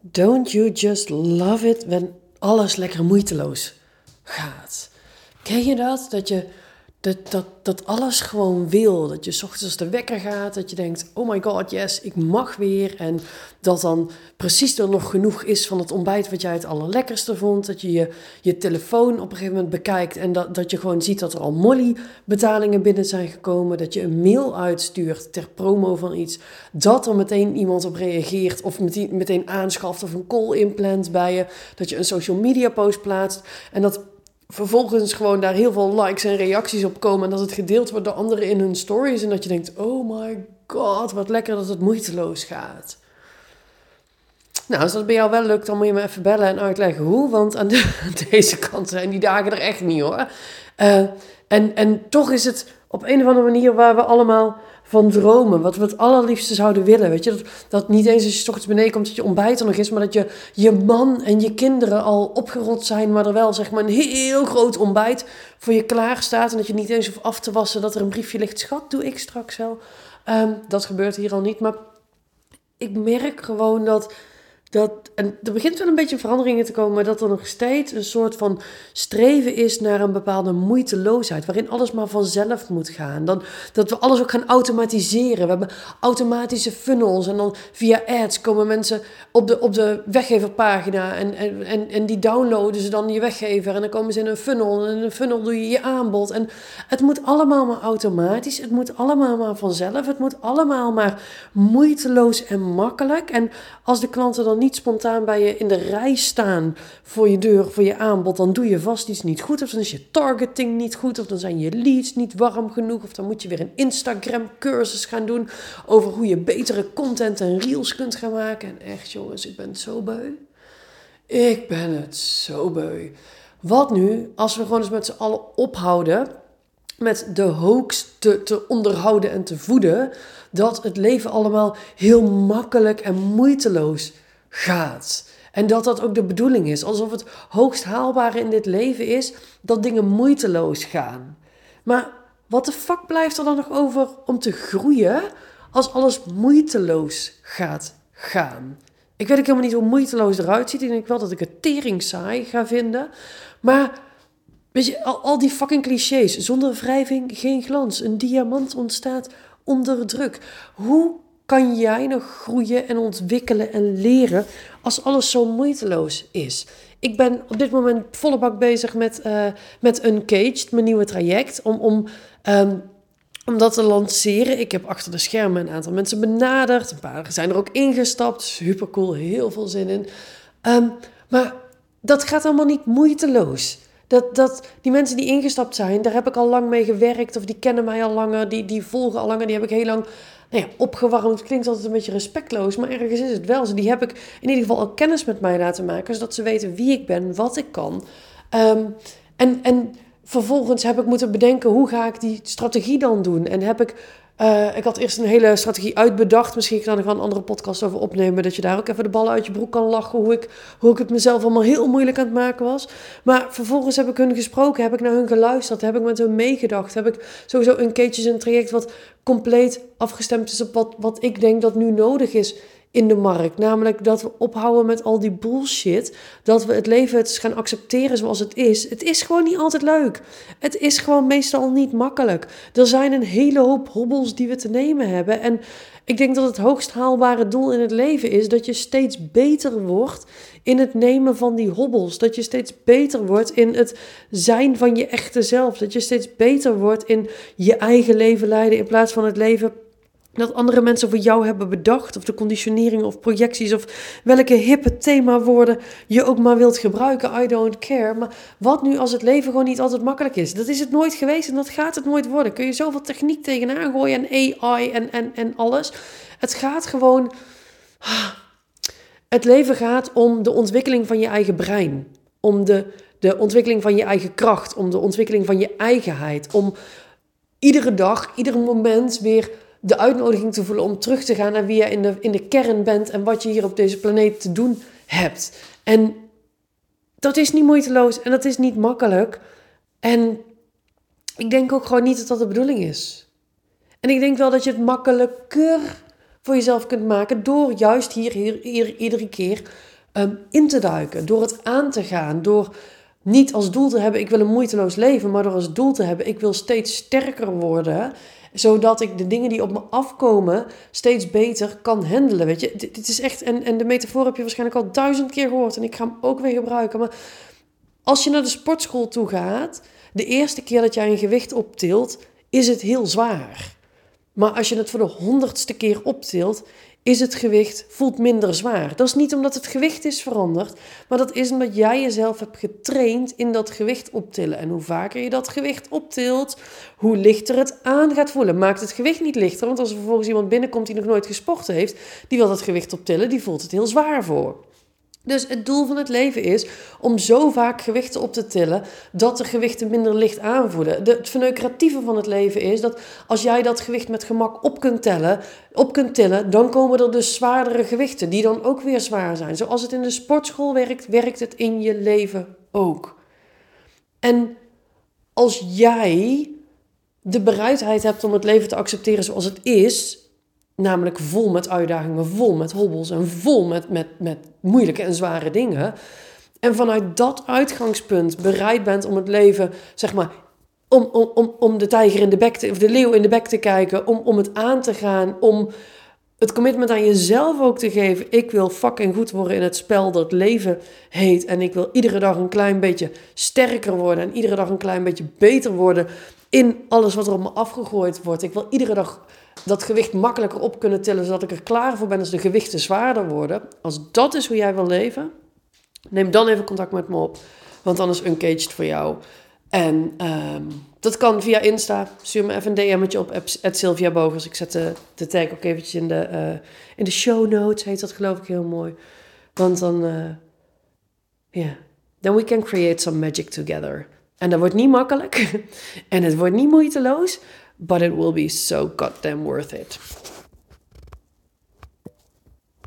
Don't you just love it when alles lekker moeiteloos gaat? Ken je dat? Dat je dat, dat, dat alles gewoon wil. Dat je s ochtends als de wekker gaat, dat je denkt: oh my god, yes, ik mag weer. En dat dan precies er nog genoeg is van het ontbijt wat jij het allerlekkerste vond. Dat je je, je telefoon op een gegeven moment bekijkt en dat, dat je gewoon ziet dat er al Molly-betalingen binnen zijn gekomen. Dat je een mail uitstuurt ter promo van iets. Dat er meteen iemand op reageert of meteen, meteen aanschaft of een call inplant bij je. Dat je een social media post plaatst en dat vervolgens gewoon daar heel veel likes en reacties op komen. En dat het gedeeld wordt door anderen in hun stories. En dat je denkt, oh my god, wat lekker dat het moeiteloos gaat. Nou, als dat bij jou wel lukt, dan moet je me even bellen en uitleggen hoe. Want aan, deze kant zijn die dagen er echt niet hoor. Uh, en, en toch is het op een of andere manier waar we allemaal van dromen. Wat we het allerliefste zouden willen. Weet je, dat, dat niet eens als je ochtends beneden komt dat je ontbijt er nog is, maar dat je, je man en je kinderen al opgerot zijn, maar er wel zeg maar een heel groot ontbijt voor je klaar staat. En dat je niet eens hoeft af te wassen, dat er een briefje ligt. Schat, doe ik straks wel. Um, dat gebeurt hier al niet. Maar ik merk gewoon dat dat, en er begint wel een beetje veranderingen te komen, dat er nog steeds een soort van streven is naar een bepaalde moeiteloosheid, waarin alles maar vanzelf moet gaan. Dan, dat we alles ook gaan automatiseren. We hebben automatische funnels en dan via ads komen mensen op de, op de weggeverpagina en, en, en, en die downloaden ze dan je weggever en dan komen ze in een funnel en in een funnel doe je je aanbod. En het moet allemaal maar automatisch, het moet allemaal maar vanzelf, het moet allemaal maar moeiteloos en makkelijk. En als de klanten dan niet spontaan bij je in de rij staan voor je deur, voor je aanbod, dan doe je vast iets niet goed. Of dan is je targeting niet goed, of dan zijn je leads niet warm genoeg, of dan moet je weer een Instagram-cursus gaan doen over hoe je betere content en reels kunt gaan maken. En echt, jongens, ik ben het zo beu. Ik ben het zo beu. Wat nu als we gewoon eens met z'n allen ophouden met de hoax te, te onderhouden en te voeden, dat het leven allemaal heel makkelijk en moeiteloos gaat. En dat dat ook de bedoeling is. Alsof het hoogst haalbare in dit leven is dat dingen moeiteloos gaan. Maar wat de fuck blijft er dan nog over om te groeien als alles moeiteloos gaat gaan? Ik weet ook helemaal niet hoe moeiteloos eruit ziet. Ik denk wel dat ik het tering saai ga vinden. Maar weet je, al, al die fucking clichés. Zonder wrijving geen glans. Een diamant ontstaat onder druk. Hoe kan jij nog groeien en ontwikkelen en leren als alles zo moeiteloos is? Ik ben op dit moment volle bak bezig met, uh, met Uncaged, mijn nieuwe traject, om, om, um, om dat te lanceren. Ik heb achter de schermen een aantal mensen benaderd. Een paar zijn er ook ingestapt. Super cool, heel veel zin in. Um, maar dat gaat allemaal niet moeiteloos. Dat, dat, die mensen die ingestapt zijn, daar heb ik al lang mee gewerkt. Of die kennen mij al langer, die, die volgen al langer. Die heb ik heel lang nou ja, opgewarmd klinkt altijd een beetje respectloos, maar ergens is het wel zo. Die heb ik in ieder geval al kennis met mij laten maken, zodat ze weten wie ik ben, wat ik kan. Um, en, en vervolgens heb ik moeten bedenken, hoe ga ik die strategie dan doen? En heb ik uh, ik had eerst een hele strategie uitbedacht. Misschien kan ik wel een andere podcast over opnemen. Dat je daar ook even de ballen uit je broek kan lachen. Hoe ik, hoe ik het mezelf allemaal heel moeilijk aan het maken was. Maar vervolgens heb ik hun gesproken. Heb ik naar hun geluisterd. Heb ik met hun meegedacht. Heb ik sowieso een keertje een traject wat compleet afgestemd is op wat, wat ik denk dat nu nodig is in de markt. Namelijk dat we ophouden met al die bullshit. Dat we het leven het gaan accepteren zoals het is. Het is gewoon niet altijd leuk. Het is gewoon meestal niet makkelijk. Er zijn een hele hoop hobbels die we te nemen hebben. En ik denk dat het hoogst haalbare doel in het leven is dat je steeds beter wordt in het nemen van die hobbels. Dat je steeds beter wordt in het zijn van je echte zelf. Dat je steeds beter wordt in je eigen leven leiden in plaats van het leven dat andere mensen voor jou hebben bedacht, of de conditionering of projecties, of welke hippe themawoorden je ook maar wilt gebruiken. I don't care. Maar wat nu als het leven gewoon niet altijd makkelijk is? Dat is het nooit geweest en dat gaat het nooit worden. Kun je zoveel techniek tegenaan gooien en AI en, en, en alles. Het gaat gewoon. Het leven gaat om de ontwikkeling van je eigen brein. Om de, de ontwikkeling van je eigen kracht. Om de ontwikkeling van je eigenheid. Om iedere dag, ieder moment weer de uitnodiging te voelen om terug te gaan naar wie je in de, in de kern bent en wat je hier op deze planeet te doen hebt. En dat is niet moeiteloos en dat is niet makkelijk. En ik denk ook gewoon niet dat dat de bedoeling is. En ik denk wel dat je het makkelijker voor jezelf kunt maken door juist hier, hier, hier iedere keer ehm, in te duiken. Door het aan te gaan. Door niet als doel te hebben, ik wil een moeiteloos leven, maar door als doel te hebben, ik wil steeds sterker worden zodat ik de dingen die op me afkomen steeds beter kan handelen. Weet je, dit, is echt, en, en de metafoor heb je waarschijnlijk al duizend keer gehoord en ik ga hem ook weer gebruiken. Maar als je naar de sportschool toe gaat, de eerste keer dat jij een gewicht optilt, is het heel zwaar. Maar als je het voor de honderdste keer optilt, is het gewicht, voelt minder zwaar. Dat is niet omdat het gewicht is veranderd, maar dat is omdat jij jezelf hebt getraind in dat gewicht optillen. En hoe vaker je dat gewicht optilt, hoe lichter het aan gaat voelen. Maakt het gewicht niet lichter, want als er vervolgens iemand binnenkomt die nog nooit gesport heeft, die wil dat gewicht optillen, die voelt het heel zwaar voor. Dus het doel van het leven is om zo vaak gewichten op te tillen dat de gewichten minder licht aanvoelen. De, het verneukeratieve van het leven is dat als jij dat gewicht met gemak op kunt, tellen, op kunt tillen, dan komen er dus zwaardere gewichten die dan ook weer zwaar zijn. Zoals het in de sportschool werkt, werkt het in je leven ook. En als jij de bereidheid hebt om het leven te accepteren zoals het is, namelijk vol met uitdagingen, vol met hobbels en vol met, met, met moeilijke en zware dingen. En vanuit dat uitgangspunt bereid bent om het leven, zeg maar, om, om, om, om de tijger in de bek te, of de leeuw in de bek te kijken, om, om het aan te gaan, om het commitment aan jezelf ook te geven. Ik wil fucking goed worden in het spel dat leven heet. En ik wil iedere dag een klein beetje sterker worden. En iedere dag een klein beetje beter worden in alles wat er op me afgegooid wordt. Ik wil iedere dag dat gewicht makkelijker op kunnen tillen, zodat ik er klaar voor ben als de gewichten zwaarder worden. Als dat is hoe jij wil leven, neem dan even contact met me op. Want dan is Uncaged voor jou. En ehm, dat kan via Insta. Stuur me even een DM'tje op, Sylvia Bogers. Ik zet de, de tag ook eventjes in de, uh, in de show notes, heet dat geloof ik heel mooi. Want dan, ja, uh, yeah. then we can create some magic together. En dat wordt niet makkelijk. en het wordt niet moeiteloos but it will be so goddamn worth it.